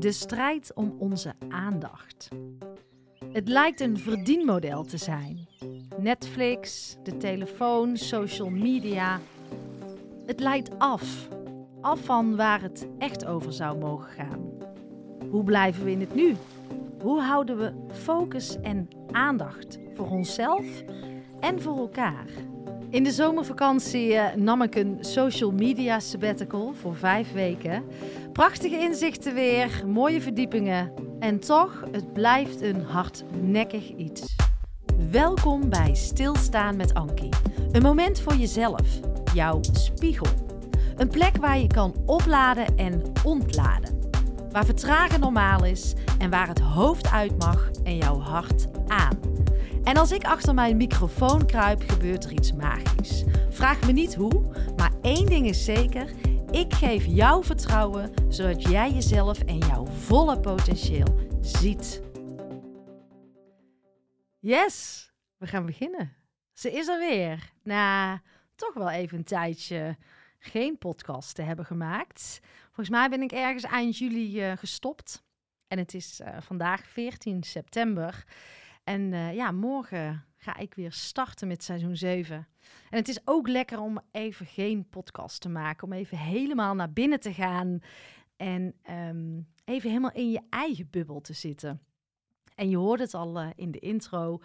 De strijd om onze aandacht. Het lijkt een verdienmodel te zijn. Netflix, de telefoon, social media. Het leidt af. Af van waar het echt over zou mogen gaan. Hoe blijven we in het nu? Hoe houden we focus en aandacht voor onszelf en voor elkaar? In de zomervakantie eh, nam ik een social media sabbatical voor vijf weken. Prachtige inzichten weer, mooie verdiepingen. En toch, het blijft een hardnekkig iets. Welkom bij Stilstaan met Ankie. Een moment voor jezelf, jouw spiegel. Een plek waar je kan opladen en ontladen. Waar vertragen normaal is en waar het hoofd uit mag en jouw hart aan. En als ik achter mijn microfoon kruip, gebeurt er iets magisch. Vraag me niet hoe, maar één ding is zeker: ik geef jou vertrouwen zodat jij jezelf en jouw volle potentieel ziet. Yes, we gaan beginnen. Ze is er weer. Na toch wel even een tijdje geen podcast te hebben gemaakt. Volgens mij ben ik ergens eind juli uh, gestopt. En het is uh, vandaag 14 september. En uh, ja, morgen ga ik weer starten met seizoen 7. En het is ook lekker om even geen podcast te maken. Om even helemaal naar binnen te gaan. En um, even helemaal in je eigen bubbel te zitten. En je hoort het al uh, in de intro.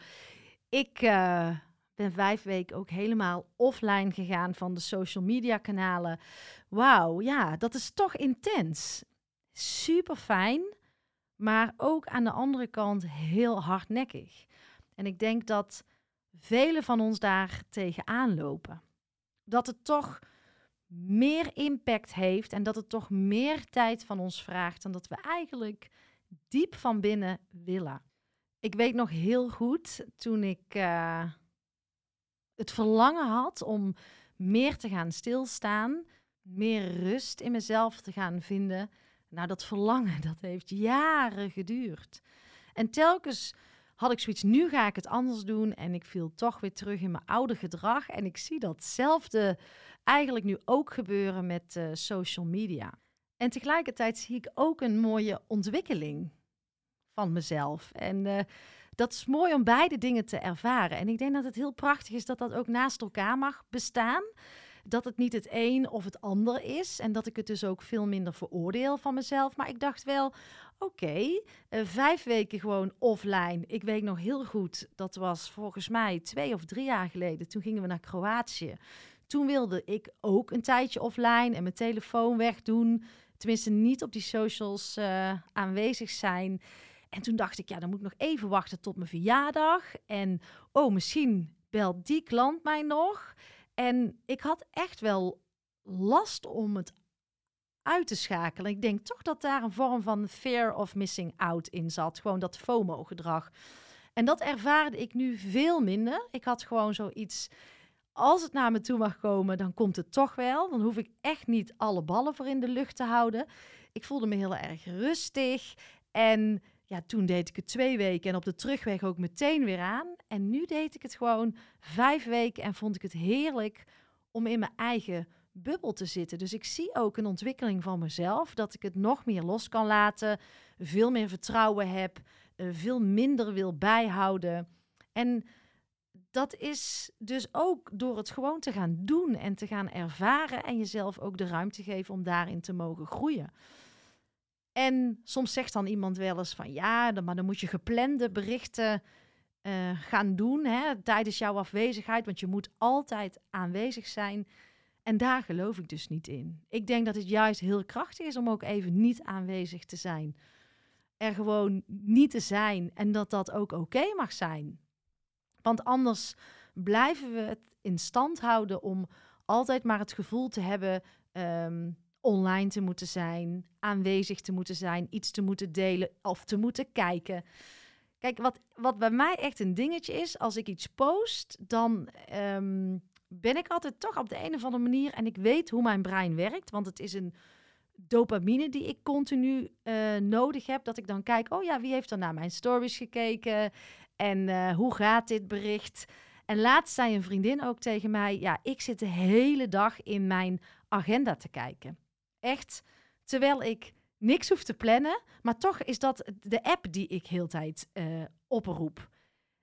Ik uh, ben vijf weken ook helemaal offline gegaan van de social media kanalen. Wauw, ja, dat is toch intens. Super fijn maar ook aan de andere kant heel hardnekkig. En ik denk dat velen van ons daar tegenaan lopen. Dat het toch meer impact heeft en dat het toch meer tijd van ons vraagt dan dat we eigenlijk diep van binnen willen. Ik weet nog heel goed toen ik uh, het verlangen had om meer te gaan stilstaan, meer rust in mezelf te gaan vinden nou, dat verlangen, dat heeft jaren geduurd. En telkens had ik zoiets, nu ga ik het anders doen. En ik viel toch weer terug in mijn oude gedrag. En ik zie datzelfde eigenlijk nu ook gebeuren met uh, social media. En tegelijkertijd zie ik ook een mooie ontwikkeling van mezelf. En uh, dat is mooi om beide dingen te ervaren. En ik denk dat het heel prachtig is dat dat ook naast elkaar mag bestaan dat het niet het een of het ander is. En dat ik het dus ook veel minder veroordeel van mezelf. Maar ik dacht wel, oké, eh, vijf weken gewoon offline. Ik weet nog heel goed, dat was volgens mij twee of drie jaar geleden. Toen gingen we naar Kroatië. Toen wilde ik ook een tijdje offline en mijn telefoon wegdoen. Tenminste, niet op die socials uh, aanwezig zijn. En toen dacht ik, ja, dan moet ik nog even wachten tot mijn verjaardag. En oh, misschien belt die klant mij nog. En ik had echt wel last om het uit te schakelen. Ik denk toch dat daar een vorm van fear of missing out in zat. Gewoon dat FOMO-gedrag. En dat ervaarde ik nu veel minder. Ik had gewoon zoiets. Als het naar me toe mag komen, dan komt het toch wel. Dan hoef ik echt niet alle ballen voor in de lucht te houden. Ik voelde me heel erg rustig. En ja, toen deed ik het twee weken en op de terugweg ook meteen weer aan. En nu deed ik het gewoon vijf weken en vond ik het heerlijk om in mijn eigen bubbel te zitten. Dus ik zie ook een ontwikkeling van mezelf, dat ik het nog meer los kan laten, veel meer vertrouwen heb, uh, veel minder wil bijhouden. En dat is dus ook door het gewoon te gaan doen en te gaan ervaren en jezelf ook de ruimte geven om daarin te mogen groeien. En soms zegt dan iemand wel eens van ja, maar dan moet je geplande berichten uh, gaan doen hè, tijdens jouw afwezigheid, want je moet altijd aanwezig zijn. En daar geloof ik dus niet in. Ik denk dat het juist heel krachtig is om ook even niet aanwezig te zijn. Er gewoon niet te zijn en dat dat ook oké mag zijn. Want anders blijven we het in stand houden om altijd maar het gevoel te hebben um, online te moeten zijn, aanwezig te moeten zijn, iets te moeten delen of te moeten kijken. Kijk, wat, wat bij mij echt een dingetje is, als ik iets post, dan um, ben ik altijd toch op de een of andere manier, en ik weet hoe mijn brein werkt, want het is een dopamine die ik continu uh, nodig heb, dat ik dan kijk, oh ja, wie heeft er naar mijn stories gekeken en uh, hoe gaat dit bericht? En laatst zei een vriendin ook tegen mij, ja, ik zit de hele dag in mijn agenda te kijken. Echt, terwijl ik niks hoef te plannen. Maar toch is dat de app die ik heel tijd uh, oproep.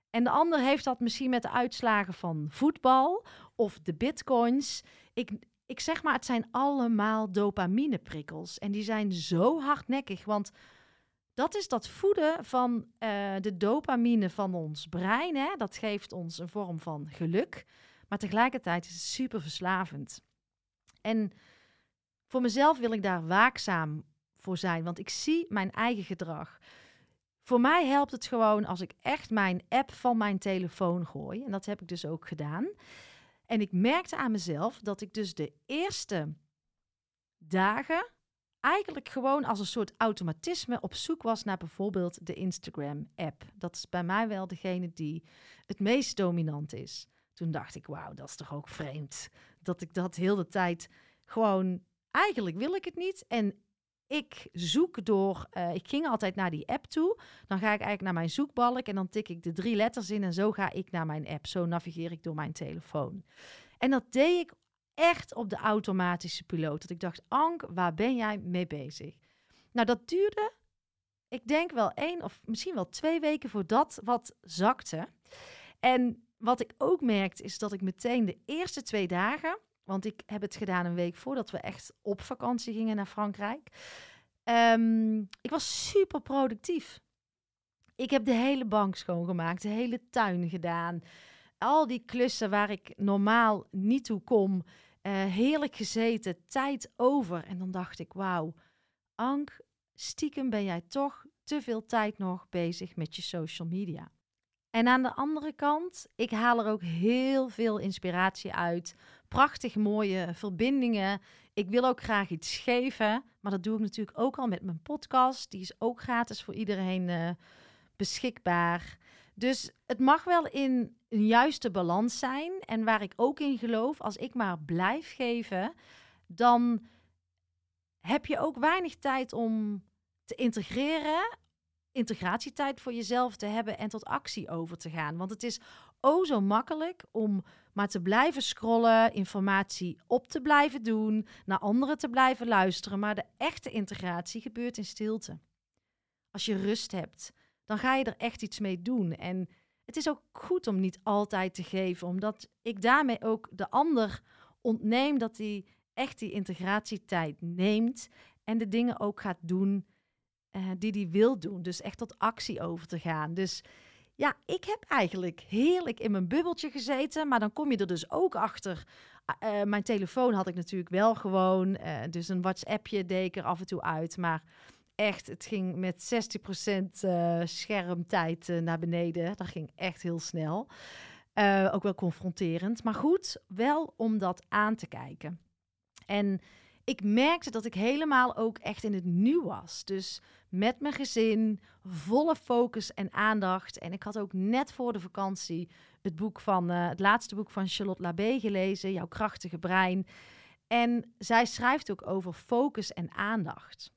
En de ander heeft dat misschien met de uitslagen van voetbal of de bitcoins. Ik, ik zeg maar, het zijn allemaal dopamineprikkels. En die zijn zo hardnekkig, want dat is dat voeden van uh, de dopamine van ons brein. Hè? Dat geeft ons een vorm van geluk. Maar tegelijkertijd is het super verslavend. En voor mezelf wil ik daar waakzaam voor zijn, want ik zie mijn eigen gedrag. Voor mij helpt het gewoon als ik echt mijn app van mijn telefoon gooi. En dat heb ik dus ook gedaan. En ik merkte aan mezelf dat ik dus de eerste dagen eigenlijk gewoon als een soort automatisme op zoek was naar bijvoorbeeld de Instagram-app. Dat is bij mij wel degene die het meest dominant is. Toen dacht ik, wauw, dat is toch ook vreemd. Dat ik dat heel de tijd gewoon, eigenlijk wil ik het niet. En ik zoek door, uh, ik ging altijd naar die app toe. Dan ga ik eigenlijk naar mijn zoekbalk en dan tik ik de drie letters in en zo ga ik naar mijn app. Zo navigeer ik door mijn telefoon. En dat deed ik echt op de automatische piloot. Dat ik dacht, Ank, waar ben jij mee bezig? Nou, dat duurde, ik denk wel één of misschien wel twee weken voordat wat zakte. En wat ik ook merkte is dat ik meteen de eerste twee dagen, want ik heb het gedaan een week voordat we echt op vakantie gingen naar Frankrijk. Um, ik was super productief. Ik heb de hele bank schoongemaakt, de hele tuin gedaan. Al die klussen waar ik normaal niet toe kom. Uh, heerlijk gezeten, tijd over. En dan dacht ik, wauw, Ank, stiekem ben jij toch te veel tijd nog bezig met je social media. En aan de andere kant, ik haal er ook heel veel inspiratie uit. Prachtig mooie verbindingen. Ik wil ook graag iets geven, maar dat doe ik natuurlijk ook al met mijn podcast. Die is ook gratis voor iedereen uh, beschikbaar. Dus het mag wel in een juiste balans zijn. En waar ik ook in geloof, als ik maar blijf geven, dan heb je ook weinig tijd om te integreren integratietijd voor jezelf te hebben en tot actie over te gaan. Want het is oh zo makkelijk om maar te blijven scrollen, informatie op te blijven doen, naar anderen te blijven luisteren. Maar de echte integratie gebeurt in stilte. Als je rust hebt, dan ga je er echt iets mee doen. En het is ook goed om niet altijd te geven, omdat ik daarmee ook de ander ontneem dat hij echt die integratietijd neemt en de dingen ook gaat doen uh, die hij wil doen. Dus echt tot actie over te gaan. Dus ja, ik heb eigenlijk heerlijk in mijn bubbeltje gezeten. Maar dan kom je er dus ook achter. Uh, mijn telefoon had ik natuurlijk wel gewoon. Uh, dus een WhatsAppje deed af en toe uit. Maar echt, het ging met 60% uh, schermtijd naar beneden. Dat ging echt heel snel. ook wel confronterend. Maar goed, wel om dat aan te kijken. En ik merkte dat ik helemaal ook echt in het nu was. Dus met mijn gezin, volle focus en aandacht. En ik had ook net voor de vakantie het boek van uh, het laatste boek van Charlotte Labé gelezen, Jouw krachtige brein. En zij schrijft ook over focus en aandacht.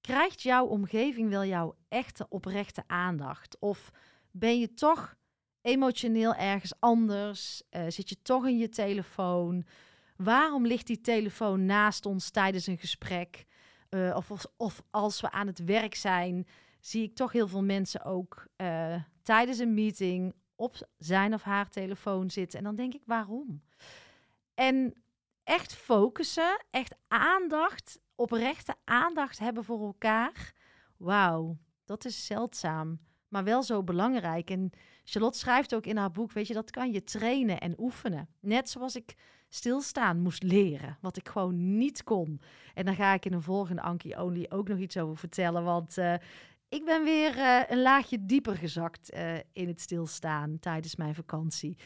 Krijgt jouw omgeving wel jouw echte oprechte aandacht? Of ben je toch emotioneel ergens anders? Uh, zit je toch in je telefoon? Waarom ligt die telefoon naast ons tijdens een gesprek? Uh, of, of, als we aan het werk zijn, zie ik toch heel veel mensen ook uh, tijdens een meeting op zijn of haar telefoon zitten. En dan denk ik, waarom? En echt focussen, echt aandacht, oprechte aandacht hebben voor elkaar. Wauw, dat is zeldzaam, maar wel zo belangrijk. En Charlotte schrijft ook in haar boek, weet je, dat kan je trainen en oefenen. Net zoals ik stilstaan moest leren, wat ik gewoon niet kon. En daar ga ik in een volgende Anki Only ook nog iets over vertellen, want uh, ik ben weer uh, een laagje dieper gezakt uh, in het stilstaan tijdens mijn vakantie.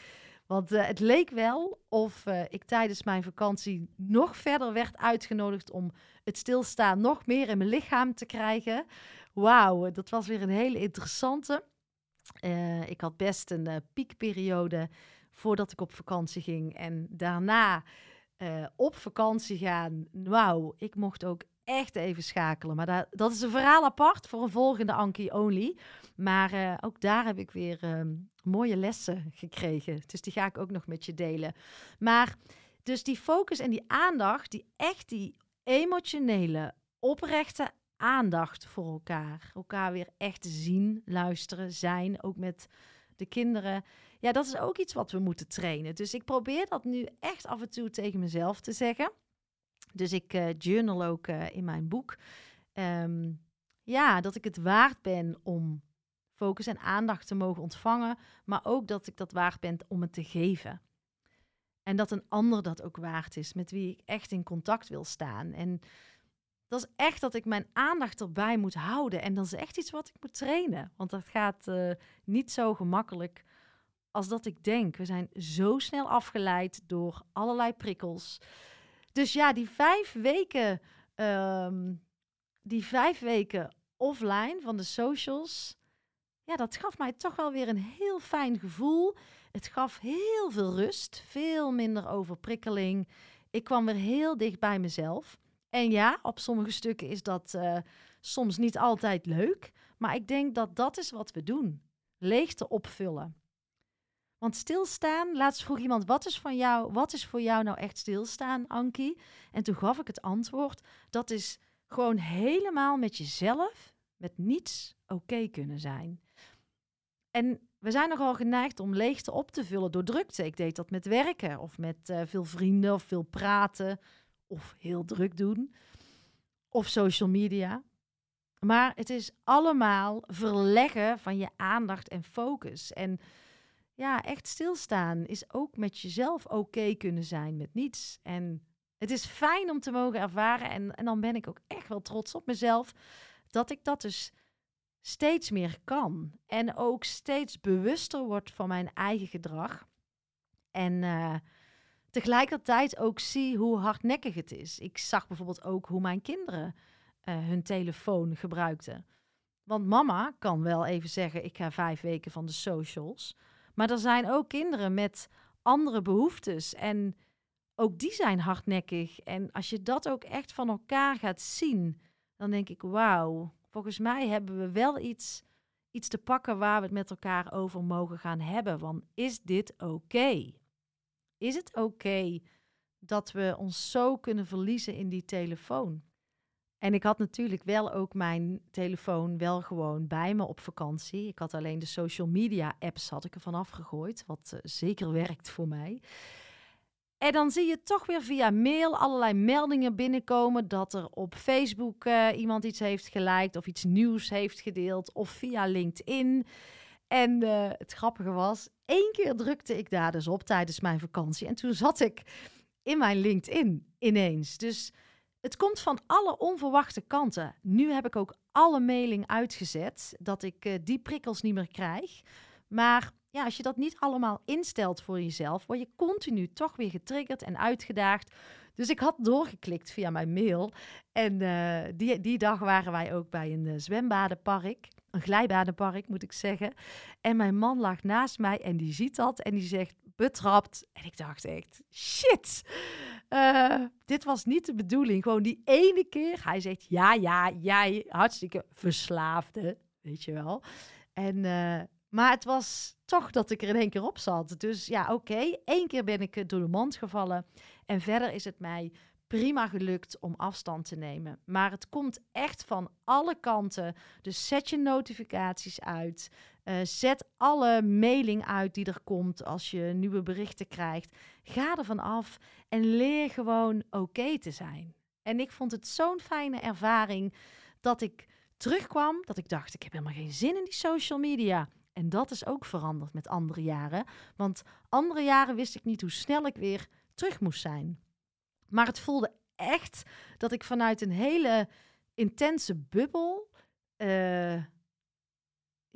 Want het leek wel of ik tijdens mijn vakantie nog verder werd uitgenodigd om het stilstaan nog meer in mijn lichaam te krijgen. Wauw, dat was weer een hele interessante. ik had best een piekperiode voordat ik op vakantie ging. En daarna uh, op vakantie gaan. Wauw, ik mocht ook echt even schakelen. Maar dat, dat is een verhaal apart voor een volgende Anki Only. Maar uh, ook daar heb ik weer uh, mooie lessen gekregen. Dus die ga ik ook nog met je delen. Maar dus die focus en die aandacht, die echt die emotionele, oprechte aandacht voor elkaar. Elkaar weer echt zien, luisteren, zijn. Ook met de kinderen. Ja, dat is ook iets wat we moeten trainen. Dus ik probeer dat nu echt af en toe tegen mezelf te zeggen. Dus ik uh, journal ook uh, in mijn boek. Um, ja, dat ik het waard ben om focus en aandacht te mogen ontvangen, maar ook dat ik dat waard ben om het te geven. En dat een ander dat ook waard is, met wie ik echt in contact wil staan. En dat is echt dat ik mijn aandacht erbij moet houden. En dat is echt iets wat ik moet trainen. Want dat gaat uh, niet zo gemakkelijk als dat ik denk. We zijn zo snel afgeleid door allerlei prikkels. Dus ja, die vijf weken, um, die vijf weken offline van de socials, ja, dat gaf mij toch wel weer een heel fijn gevoel. Het gaf heel veel rust, veel minder overprikkeling. Ik kwam weer heel dicht bij mezelf. En ja, op sommige stukken is dat uh, soms niet altijd leuk. Maar ik denk dat dat is wat we doen. Leegte opvullen. Want stilstaan, laatst vroeg iemand, wat is, van jou, wat is voor jou nou echt stilstaan, Ankie? En toen gaf ik het antwoord, dat is gewoon helemaal met jezelf, met niets oké kunnen zijn. En we zijn nogal geneigd om leegte op te vullen door drukte. Ik deed dat met werken of met uh, veel vrienden of veel praten of heel druk doen of social media. Maar het is allemaal verleggen van je aandacht en focus. En ja, echt stilstaan is ook met jezelf oké kunnen zijn met niets. En het is fijn om te mogen ervaren. En, en dan ben ik ook echt wel trots op mezelf dat ik dat dus steeds meer kan. En ook steeds bewuster word van mijn eigen gedrag. En uh, tegelijkertijd ook zie hoe hardnekkig het is. Ik zag bijvoorbeeld ook hoe mijn kinderen uh, hun telefoon gebruikten. Want mama kan wel even zeggen: ik ga vijf weken van de socials. Maar er zijn ook kinderen met andere behoeftes. En ook die zijn hardnekkig. En als je dat ook echt van elkaar gaat zien, dan denk ik: wauw, volgens mij hebben we wel iets, iets te pakken waar we het met elkaar over mogen gaan hebben. Want is dit oké? Is het oké dat we ons zo kunnen verliezen in die telefoon? En ik had natuurlijk wel ook mijn telefoon wel gewoon bij me op vakantie. Ik had alleen de social media apps had ik ervan afgegooid, wat uh, zeker werkt voor mij. En dan zie je toch weer via mail allerlei meldingen binnenkomen dat er op Facebook uh, iemand iets heeft geliked of iets nieuws heeft gedeeld of via LinkedIn. En uh, het grappige was, één keer drukte ik daar dus op tijdens mijn vakantie en toen zat ik in mijn LinkedIn ineens. Dus het komt van alle onverwachte kanten. Nu heb ik ook alle mailing uitgezet, dat ik uh, die prikkels niet meer krijg. Maar ja, als je dat niet allemaal instelt voor jezelf, word je continu toch weer getriggerd en uitgedaagd. Dus ik had doorgeklikt via mijn mail. En uh, die, die dag waren wij ook bij een uh, zwembadenpark. Een glijbadenpark, moet ik zeggen. En mijn man lag naast mij en die ziet dat en die zegt betrapt. En ik dacht echt, shit. Uh, dit was niet de bedoeling. Gewoon die ene keer. Hij zegt, ja, ja, jij hartstikke verslaafde, weet je wel. En, uh, maar het was toch dat ik er in één keer op zat. Dus ja, oké. Okay. Eén keer ben ik door de mand gevallen. En verder is het mij prima gelukt om afstand te nemen. Maar het komt echt van alle kanten. Dus zet je notificaties uit. Uh, zet alle mailing uit die er komt als je nieuwe berichten krijgt. Ga ervan af en leer gewoon oké te zijn. En ik vond het zo'n fijne ervaring dat ik terugkwam, dat ik dacht, ik heb helemaal geen zin in die social media. En dat is ook veranderd met andere jaren. Want andere jaren wist ik niet hoe snel ik weer terug moest zijn. Maar het voelde echt dat ik vanuit een hele intense bubbel. Uh,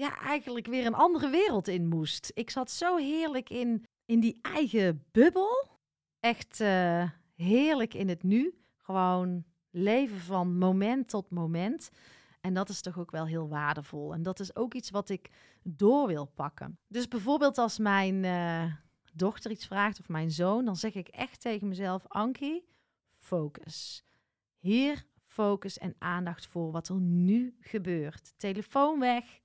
ja, eigenlijk weer een andere wereld in moest. Ik zat zo heerlijk in, in die eigen bubbel. Echt uh, heerlijk in het nu. Gewoon leven van moment tot moment. En dat is toch ook wel heel waardevol. En dat is ook iets wat ik door wil pakken. Dus bijvoorbeeld als mijn uh, dochter iets vraagt of mijn zoon, dan zeg ik echt tegen mezelf: Ankie, focus. Hier focus en aandacht voor wat er nu gebeurt. Telefoon weg,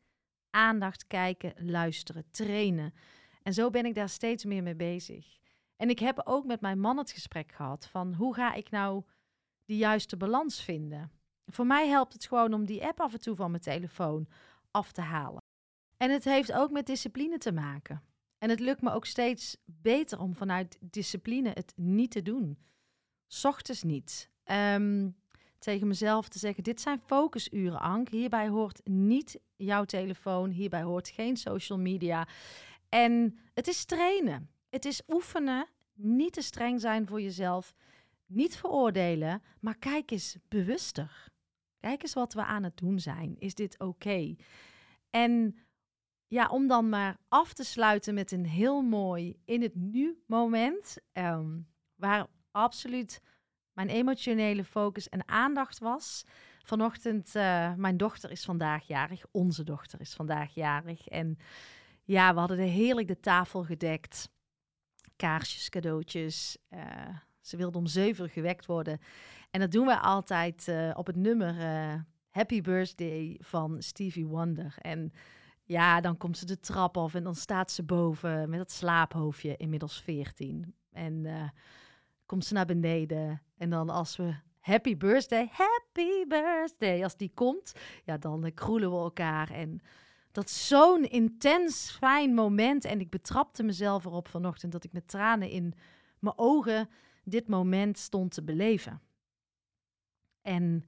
aandacht kijken, luisteren, trainen. En zo ben ik daar steeds meer mee bezig. En ik heb ook met mijn man het gesprek gehad van hoe ga ik nou die juiste balans vinden? Voor mij helpt het gewoon om die app af en toe van mijn telefoon af te halen. En het heeft ook met discipline te maken. En het lukt me ook steeds beter om vanuit discipline het niet te doen. Ochtends niet. Um, tegen mezelf te zeggen: Dit zijn focusuren, Ank. Hierbij hoort niet jouw telefoon. Hierbij hoort geen social media. En het is trainen. Het is oefenen. Niet te streng zijn voor jezelf. Niet veroordelen. Maar kijk eens bewuster. Kijk eens wat we aan het doen zijn. Is dit oké? En ja, om dan maar af te sluiten met een heel mooi in het nu moment. Ehm, waar absoluut mijn emotionele focus en aandacht was. Vanochtend, uh, mijn dochter is vandaag jarig. Onze dochter is vandaag jarig. En ja, we hadden de heerlijk de tafel gedekt. Kaarsjes, cadeautjes. Uh, ze wilde om zeven uur gewekt worden. En dat doen we altijd uh, op het nummer Happy Birthday van Stevie Wonder. En ja, dan komt ze de trap af en dan staat ze boven met dat slaaphoofdje, inmiddels 14. En komt ze naar beneden. En dan als we happy birthday, happy birthday, als die komt, ja, dan uh, kroelen we elkaar. En dat is zo'n intens fijn moment. En ik betrapte mezelf erop vanochtend dat ik met tranen in mijn ogen dit moment stond te beleven. En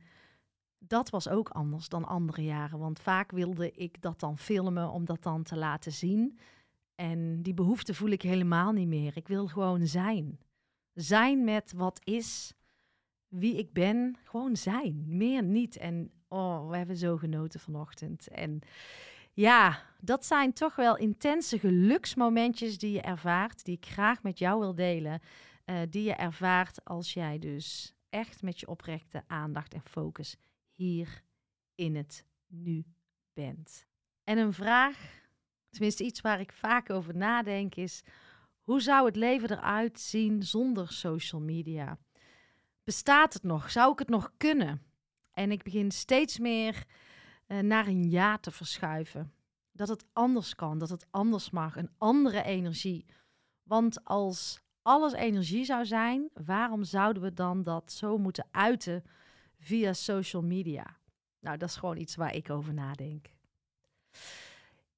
dat was ook anders dan andere jaren, want vaak wilde ik dat dan filmen om dat dan te laten zien. En die behoefte voel ik helemaal niet meer. Ik wil gewoon zijn. Zijn met wat is, wie ik ben. Gewoon zijn, meer niet. En oh, we hebben zo genoten vanochtend. En ja, dat zijn toch wel intense geluksmomentjes die je ervaart, die ik graag met jou wil delen. Uh, die je ervaart als jij dus echt met je oprechte aandacht en focus hier in het nu bent. En een vraag, tenminste iets waar ik vaak over nadenk, is: hoe zou het leven eruit zien zonder social media? Bestaat het nog? Zou ik het nog kunnen? En ik begin steeds meer uh, naar een ja te verschuiven. Dat het anders kan, dat het anders mag, een andere energie. Want als alles energie zou zijn, waarom zouden we dan dat zo moeten uiten via social media? Nou, dat is gewoon iets waar ik over nadenk.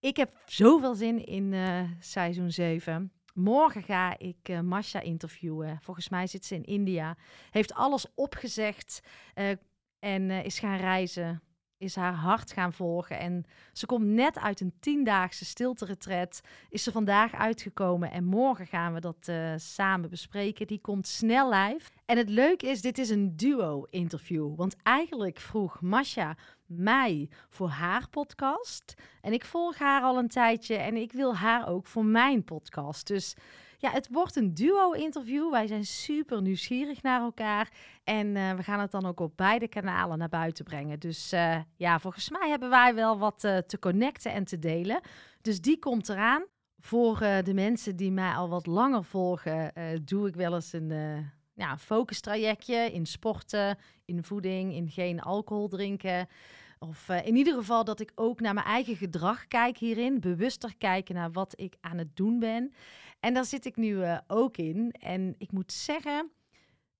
Ik heb zoveel zin in uh, seizoen 7. Morgen ga ik uh, Masha interviewen. Volgens mij zit ze in India. Heeft alles opgezegd uh, en uh, is gaan reizen. Is haar hart gaan volgen. En ze komt net uit een tiendaagse stilte-retret. Is ze vandaag uitgekomen. En morgen gaan we dat samen bespreken. Die komt snel live. En het leuke is, dit is een duo-interview. Want eigenlijk vroeg Masha mij voor haar podcast. En ik volg haar al een tijdje en ik wil haar ook voor mijn podcast. Dus ja, het wordt een duo-interview. Wij zijn super nieuwsgierig naar elkaar. En uh, we gaan het dan ook op beide kanalen naar buiten brengen. Dus uh, ja, volgens mij hebben wij wel wat uh, te connecten en te delen. Dus die komt eraan. Voor de mensen die mij al wat langer volgen, doe ik wel eens een ja, focus trajectje in sporten, in voeding, in geen alcohol drinken. Of in ieder geval dat ik ook naar mijn eigen gedrag kijk hierin. Bewuster kijken naar wat ik aan het doen ben. En daar zit ik nu uh, ook in. En ik moet zeggen,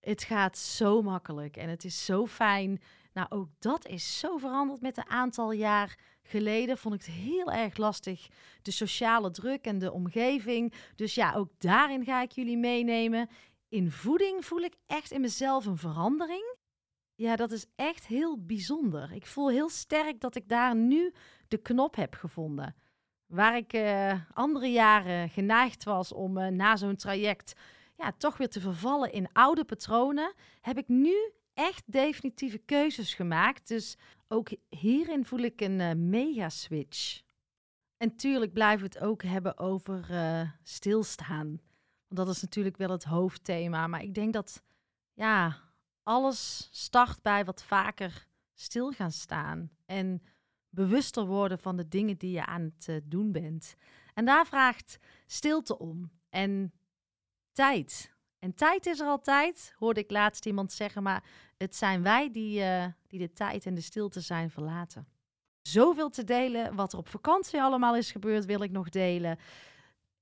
het gaat zo makkelijk en het is zo fijn. Nou, ook dat is zo veranderd met een aantal jaar geleden. Vond ik het heel erg lastig. De sociale druk en de omgeving. Dus ja, ook daarin ga ik jullie meenemen. In voeding voel ik echt in mezelf een verandering. Ja, dat is echt heel bijzonder. Ik voel heel sterk dat ik daar nu de knop heb gevonden. Waar ik uh, andere jaren geneigd was om uh, na zo'n traject ja, toch weer te vervallen in oude patronen, heb ik nu echt definitieve keuzes gemaakt. Dus ook hierin voel ik een uh, mega switch. En tuurlijk blijven we het ook hebben over stilstaan. Want dat is natuurlijk wel het hoofdthema. Maar ik denk dat ja, alles start bij wat vaker stil gaan staan. En bewuster worden van de dingen die je aan het uh, doen bent. En daar vraagt stilte om. En tijd. En tijd is er altijd, hoorde ik laatst iemand zeggen, maar het zijn wij die, uh, die de tijd en de stilte zijn verlaten. Zoveel te delen, wat er op vakantie allemaal is gebeurd, wil ik nog delen.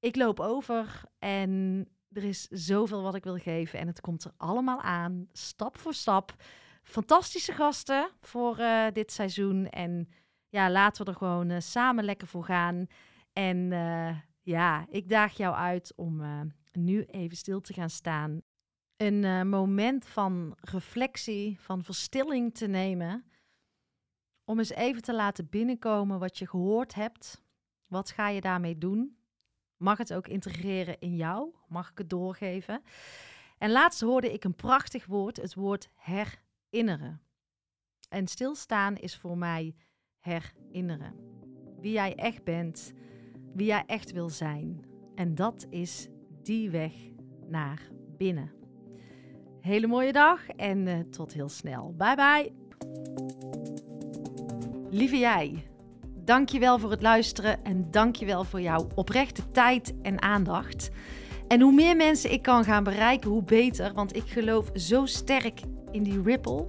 Ik loop over en er is zoveel wat ik wil geven en het komt er allemaal aan, stap voor stap. fantastische gasten voor uh, dit seizoen. En ja, laten we er gewoon uh, samen lekker voor gaan. En uh, ja, ik daag jou uit om nu even stil te gaan staan. Een moment van reflectie, van verstilling te nemen. Om eens even te laten binnenkomen wat je gehoord hebt. Wat ga je daarmee doen? Mag het ook integreren in jou? Mag ik het doorgeven? En laatst hoorde ik een prachtig woord, het woord herinneren. En stilstaan is voor mij herinneren. Wie jij echt bent, wie jij echt wil zijn. En dat is die weg naar binnen. Hele mooie dag en uh, tot heel snel. Bye bye. Lieve jij, dankjewel voor het luisteren en dankjewel voor jouw oprechte tijd en aandacht. En hoe meer mensen ik kan gaan bereiken, hoe beter. Want ik geloof zo sterk in die ripple.